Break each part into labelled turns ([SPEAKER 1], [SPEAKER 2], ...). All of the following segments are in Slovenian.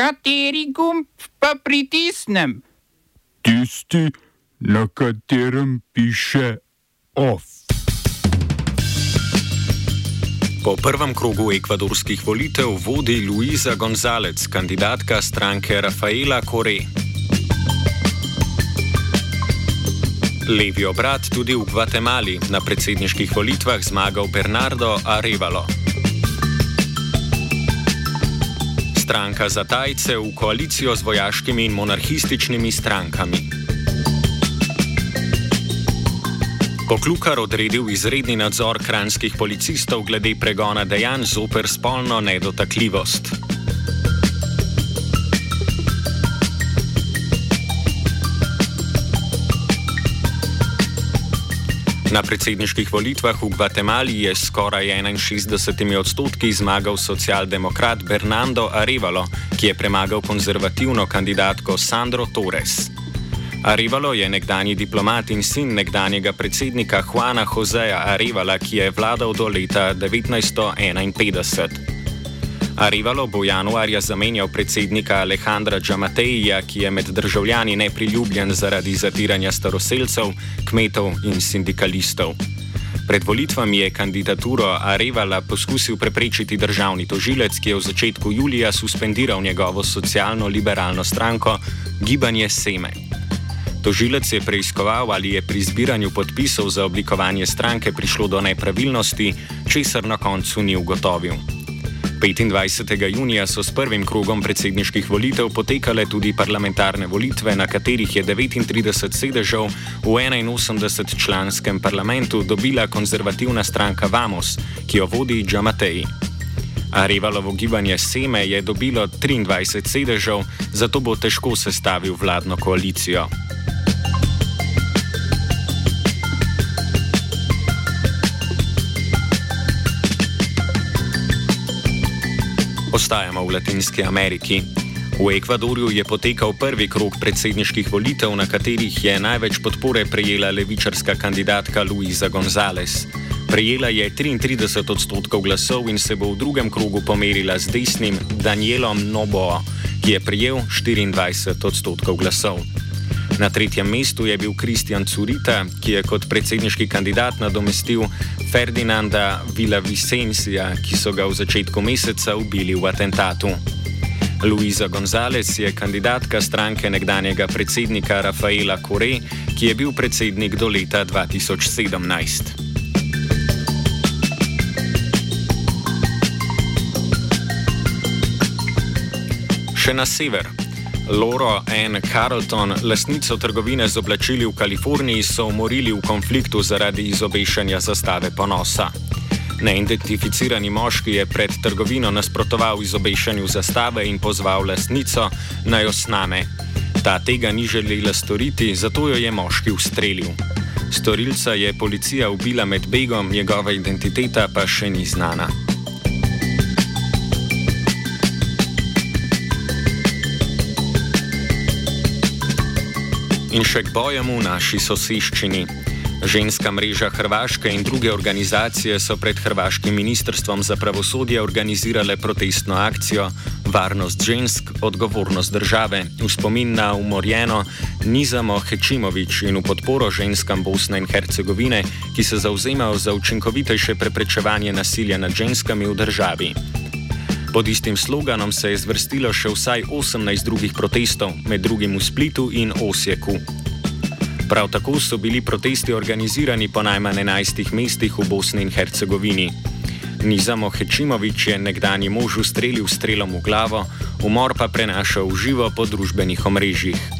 [SPEAKER 1] Kateri gumb pa pritisnem?
[SPEAKER 2] Tisti, na katerem piše OF.
[SPEAKER 3] Po prvem krogu ekvadorskih volitev vodi Luisa González, kandidatka stranke Rafaela Correa. Levi obrat tudi v Gvatemali na predsedniških volitvah zmagal Bernardo Arevalo. Stranka za tajce v koalicijo z vojaškimi in monarhističnimi strankami. Poklukar odredil izredni nadzor kranskih policistov glede pregona dejanj zoper spolno nedotakljivost. Na predsedniških volitvah v Gvatemali je skoraj 61 odstotki zmagal socialdemokrat Bernardo Arevalo, ki je premagal konzervativno kandidatko Sandro Torres. Arevalo je nekdani diplomat in sin nekdanjega predsednika Juana Joseja Arevala, ki je vladal do leta 1951. Arevalo bo januarja zamenjal predsednika Alejandra Džamateja, ki je med državljani nepriljubljen zaradi zatiranja staroseljcev, kmetov in sindikalistov. Pred volitvami je kandidaturo Arevala poskusil preprečiti državni tožilec, ki je v začetku julija suspendiral njegovo socialno-liberalno stranko Gibanje Seme. Tožilec je preiskoval, ali je pri zbiranju podpisov za oblikovanje stranke prišlo do nepravilnosti, česar na koncu ni ugotovil. 25. junija so s prvim krogom predsedniških volitev potekale tudi parlamentarne volitve, na katerih je 39 sedežev v 81-članskem parlamentu dobila konzervativna stranka Vamos, ki jo vodi Džamatej. Arevalovo gibanje Seme je dobilo 23 sedežev, zato bo težko sestavil vladno koalicijo. Ostajamo v Latinski Ameriki. V Ekvadorju je potekal prvi krok predsedniških volitev, na katerih je največ podpore prejela levičarska kandidatka Luisa González. Prejela je 33 odstotkov glasov in se bo v drugem krogu pomerila z desnim Danielom Noboa, ki je prejel 24 odstotkov glasov. Na tretjem mestu je bil Kristjan Curita, ki je kot predsedniški kandidat nadomestil Ferdinanda Villavicencija, ki so ga v začetku meseca ubili v atentatu. Luisa González je kandidatka stranke nekdanjega predsednika Rafaela Kore, ki je bil predsednik do leta 2017. Še na sever. Loro N. Carlton, lasnico trgovine z oblačili v Kaliforniji, so umorili v konfliktu zaradi izobešanja zastave ponosa. Neidentificirani moški je pred trgovino nasprotoval izobešanju zastave in pozval lasnico naj jo sname. Ta tega ni želela storiti, zato jo je moški ustrelil. Storilca je policija ubila med begom, njegova identiteta pa še ni znana. In še k bojem v naši soseščini. Ženska mreža Hrvaške in druge organizacije so pred Hrvaškim ministrstvom za pravosodje organizirale protestno akcijo Varnost žensk, odgovornost države v spomin na umorjeno Nizamo Hečimovič in v podporo ženskam Bosne in Hercegovine, ki se zauzemajo za učinkovitejše preprečevanje nasilja nad ženskami v državi. Pod istim sloganom se je zvrstilo še vsaj 18 drugih protestov, med drugim v Splitu in Osijeku. Prav tako so bili protesti organizirani po najmanj 11 mestih v Bosni in Hercegovini. Nizamo Hečimovič je nekdani mož ustrelil strelom v glavo, umor pa prenašal v živo po družbenih omrežjih.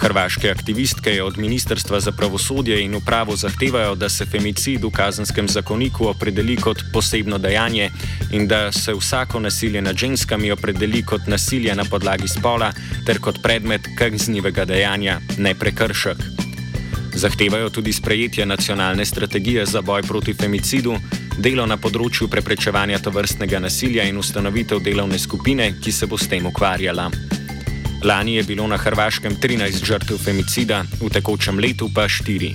[SPEAKER 3] Hrvaške aktivistke od Ministrstva za pravosodje in upravo zahtevajo, da se femicid v kazenskem zakoniku opredeli kot posebno dejanje in da se vsako nasilje nad ženskami opredeli kot nasilje na podlagi spola ter kot predmet kaznivega dejanja, ne prekršek. Zahtevajo tudi sprejetje nacionalne strategije za boj proti femicidu, delo na področju preprečevanja tovrstnega nasilja in ustanovitev delovne skupine, ki se bo s tem ukvarjala. Lani je bilo na Hrvaškem 13 žrtev femicida, v tekočem letu pa 4.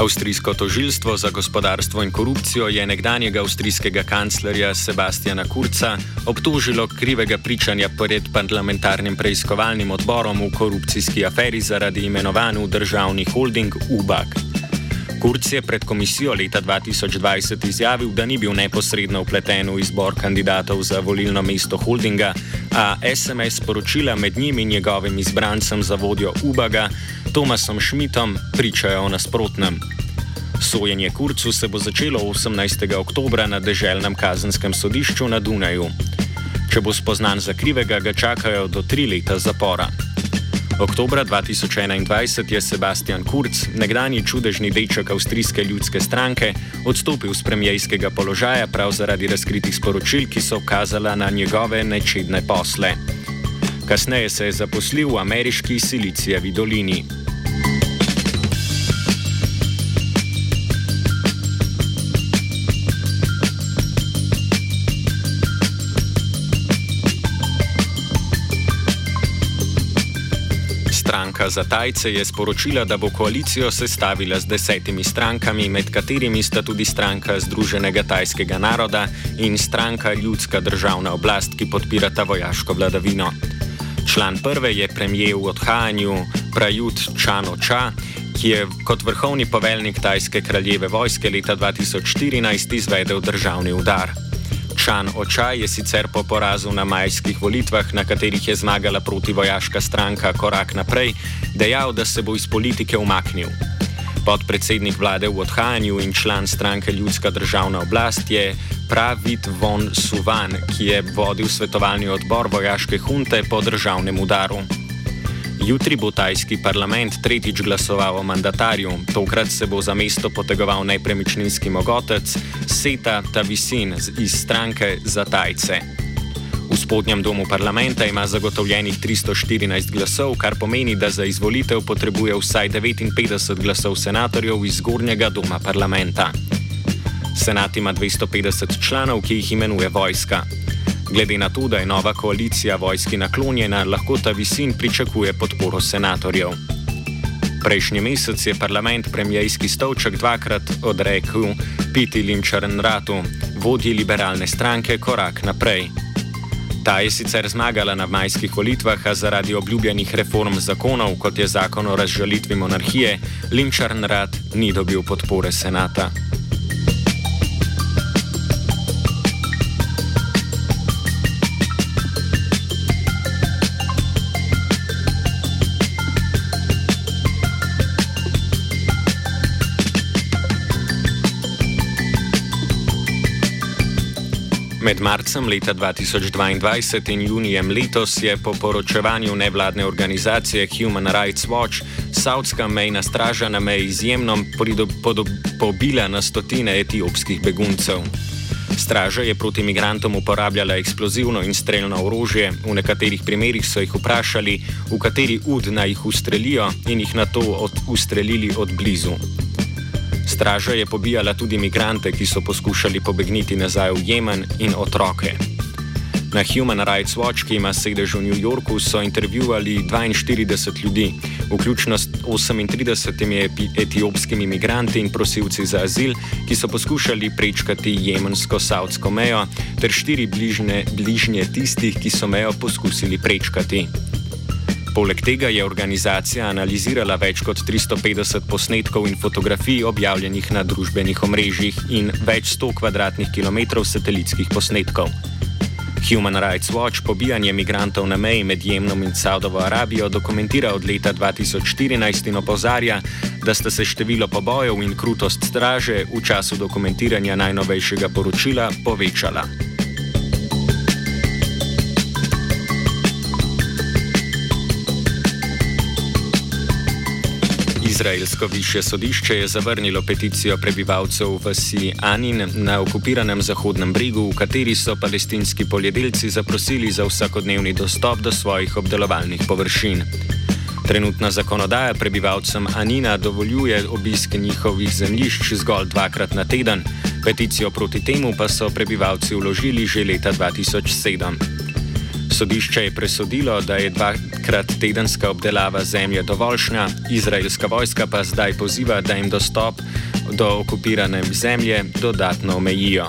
[SPEAKER 3] Avstrijsko tožilstvo za gospodarstvo in korupcijo je nekdanjega avstrijskega kanclerja Sebastiana Kurca obtožilo krivega pričanja pred parlamentarnim preiskovalnim odborom v korupcijski aferi zaradi imenovanj v državni holding UBAK. Kurc je pred komisijo leta 2020 izjavil, da ni bil neposredno vpleten v izbor kandidatov za volilno mesto holdinga, a SMS sporočila med njim in njegovim izbrancem za vodjo UBAGA, Tomasom Šmitom, pričajo o nasprotnem. Sojenje Kurcu se bo začelo 18. oktober na deželnem kazenskem sodišču na Dunaju. Če bo spoznan za krivega, ga čakajo do tri leta zapora. Oktober 2021 je Sebastian Kurz, nekdani čudežni deček avstrijske ljudske stranke, odstopil z premijejskega položaja prav zaradi razkritih sporočil, ki so kazala na njegove nečedne posle. Kasneje se je zaposlil v ameriški Silicijevi dolini. Stranka za Tajce je sporočila, da bo koalicijo sestavila z desetimi strankami, med katerimi sta tudi stranka Združenega tajskega naroda in stranka Ljudska državna oblast, ki podpirata vojaško vladavino. Član prve je premijer v odhajanju Prajut Čano Ča, ki je kot vrhovni poveljnik tajske kraljeve vojske leta 2014 izvedel državni udar. Čan Očaj je sicer po porazu na majskih volitvah, na katerih je zmagala protivojaška stranka Korak naprej, dejal, da se bo iz politike umaknil. Podpredsednik vlade v odhajanju in član stranke Ljudska državna oblast je Pravit von Suvan, ki je vodil svetovalni odbor vojaške hunte po državnem udaru. Jutri bo tajski parlament tretjič glasoval o mandatarju, tokrat se bo za mesto potegoval nepremičninski mogotec Seta Tavisin iz stranke za Tajce. V spodnjem domu parlamenta ima zagotovljenih 314 glasov, kar pomeni, da za izvolitev potrebuje vsaj 59 glasov senatorjev iz zgornjega doma parlamenta. Senat ima 250 članov, ki jih imenuje vojska. Glede na to, da je nova koalicija vojski naklonjena, lahko ta visin pričakuje podporo senatorjev. Prejšnji mesec je parlament premijski stolček dvakrat odrekel Piti Linčarnratu, vodji liberalne stranke Korak naprej. Ta je sicer zmagala na majskih volitvah, a zaradi obljubljenih reform zakonov, kot je zakon o razžalitvi monarhije, Linčarnrat ni dobil podpore senata. Med marcem leta 2022 in junijem letos je po poročevanju nevladne organizacije Human Rights Watch Saudska mejna straža na meji izjemno pobila na stotine etiopskih beguncev. Straža je proti imigrantom uporabljala eksplozivno in streljno orožje, v nekaterih primerjih so jih vprašali, v kateri ud naj jih ustrelijo in jih na to od ustrelili od blizu. Straža je pobijala tudi imigrante, ki so poskušali pobegniti nazaj v Jemen in otroke. Na Human Rights Watch, ki ima sedež v New Yorku, so intervjuvali 42 ljudi, vključno s 38 etiopskimi imigranti in prosilci za azil, ki so poskušali prečkati jemensko-saudsko mejo, ter štiri bližne, bližnje tistih, ki so mejo poskusili prečkati. Poleg tega je organizacija analizirala več kot 350 posnetkov in fotografij objavljenih na družbenih omrežjih in več sto kvadratnih kilometrov satelitskih posnetkov. Human Rights Watch pobijanje migrantov na meji med Jemnom in Saudovo Arabijo dokumentira od leta 2014 in opozarja, da sta se število pobojev in krutost straže v času dokumentiranja najnovejšega poročila povečala. Izraelsko više sodišče je zavrnilo peticijo prebivalcev vasi Anin na okupiranem Zahodnem bregu, v kateri so palestinski poljedelci zaprosili za vsakodnevni dostop do svojih obdelovalnih površin. Trenutna zakonodaja prebivalcem Anina dovoljuje obisk njihovih zemljišč zgolj dvakrat na teden, peticijo proti temu pa so prebivalci vložili že leta 2007. Sodišče je presodilo, da je dvakrat tedenska obdelava zemlje dovoljšna, izraelska vojska pa zdaj poziva, da jim dostop do okupirane zemlje dodatno omejijo.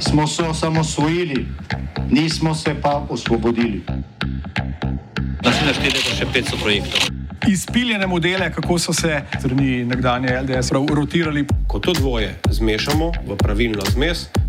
[SPEAKER 4] Smo se osamosvojili, nismo se pa osvobodili.
[SPEAKER 5] Naslednje število je še 500 projektov
[SPEAKER 6] izpiljene modele, kako so se strani nekdanje LDS rotirali.
[SPEAKER 7] Ko to dvoje zmešamo v pravilno zmes,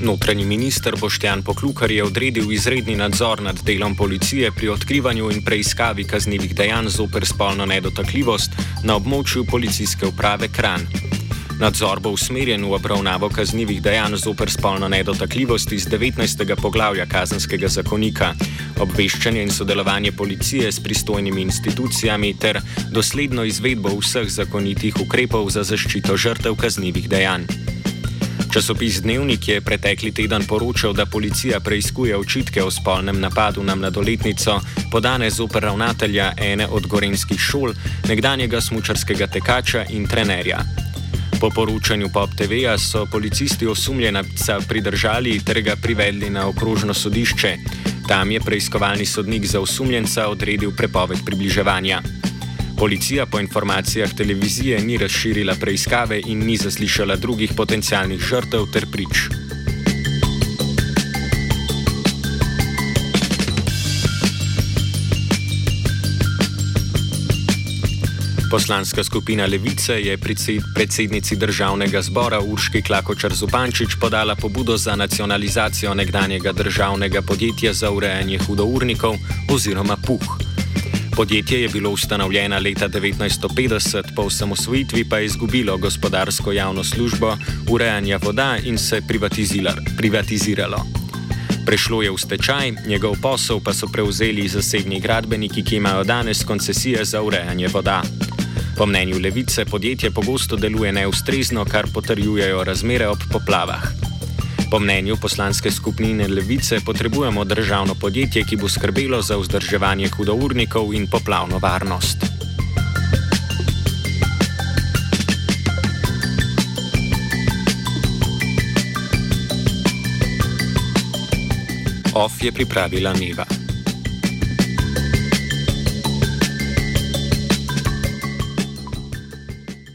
[SPEAKER 3] Notranji minister Boštjan Poklukar je odredil izredni nadzor nad delom policije pri odkrivanju in preiskavi kaznjivih dejanj zoper spolno nedotakljivost na območju policijske uprave Kran. Nadzor bo usmerjen v obravnavo kaznjivih dejanj zoper spolno nedotakljivost iz 19. poglavja kazenskega zakonika, obveščanje in sodelovanje policije s pristojnimi institucijami ter dosledno izvedbo vseh zakonitih ukrepov za zaščito žrtev kaznjivih dejanj. Časopis Dnevnik je pretekli teden poročal, da policija preizkuje očitke o spolnem napadu na mladoletnico, podane zoper ravnatelja ene od gorenskih šol, nekdanjega smučarskega tekača in trenerja. Po poročanju Pop TV-ja so policisti osumljenca pridržali ter ga privedli na okrožno sodišče. Tam je preiskovalni sodnik za osumljenca odredil prepoved približevanja. Policija po informacijah televizije ni razširila preiskave in ni zaslišala drugih potencialnih žrtev ter prič. Poslanska skupina Levice je predsednici državnega zbora Urški Klakočar Zupančič podala pobudo za nacionalizacijo nekdanjega državnega podjetja za urejanje hudournikov oziroma PUH. Podjetje je bilo ustanovljeno leta 1950, po osamosvojitvi pa je izgubilo gospodarsko javno službo urejanja voda in se privatiziralo. Prešlo je v stečaj, njegov posel pa so prevzeli zasebni gradbeniki, ki imajo danes koncesije za urejanje voda. Po mnenju levice podjetje pogosto deluje neustrezno, kar potrjujejo razmere ob poplavah. Po mnenju poslanske skupine Levice potrebujemo državno podjetje, ki bo skrbelo za vzdrževanje hudournikov in poplavno varnost. OF je pripravila Neva.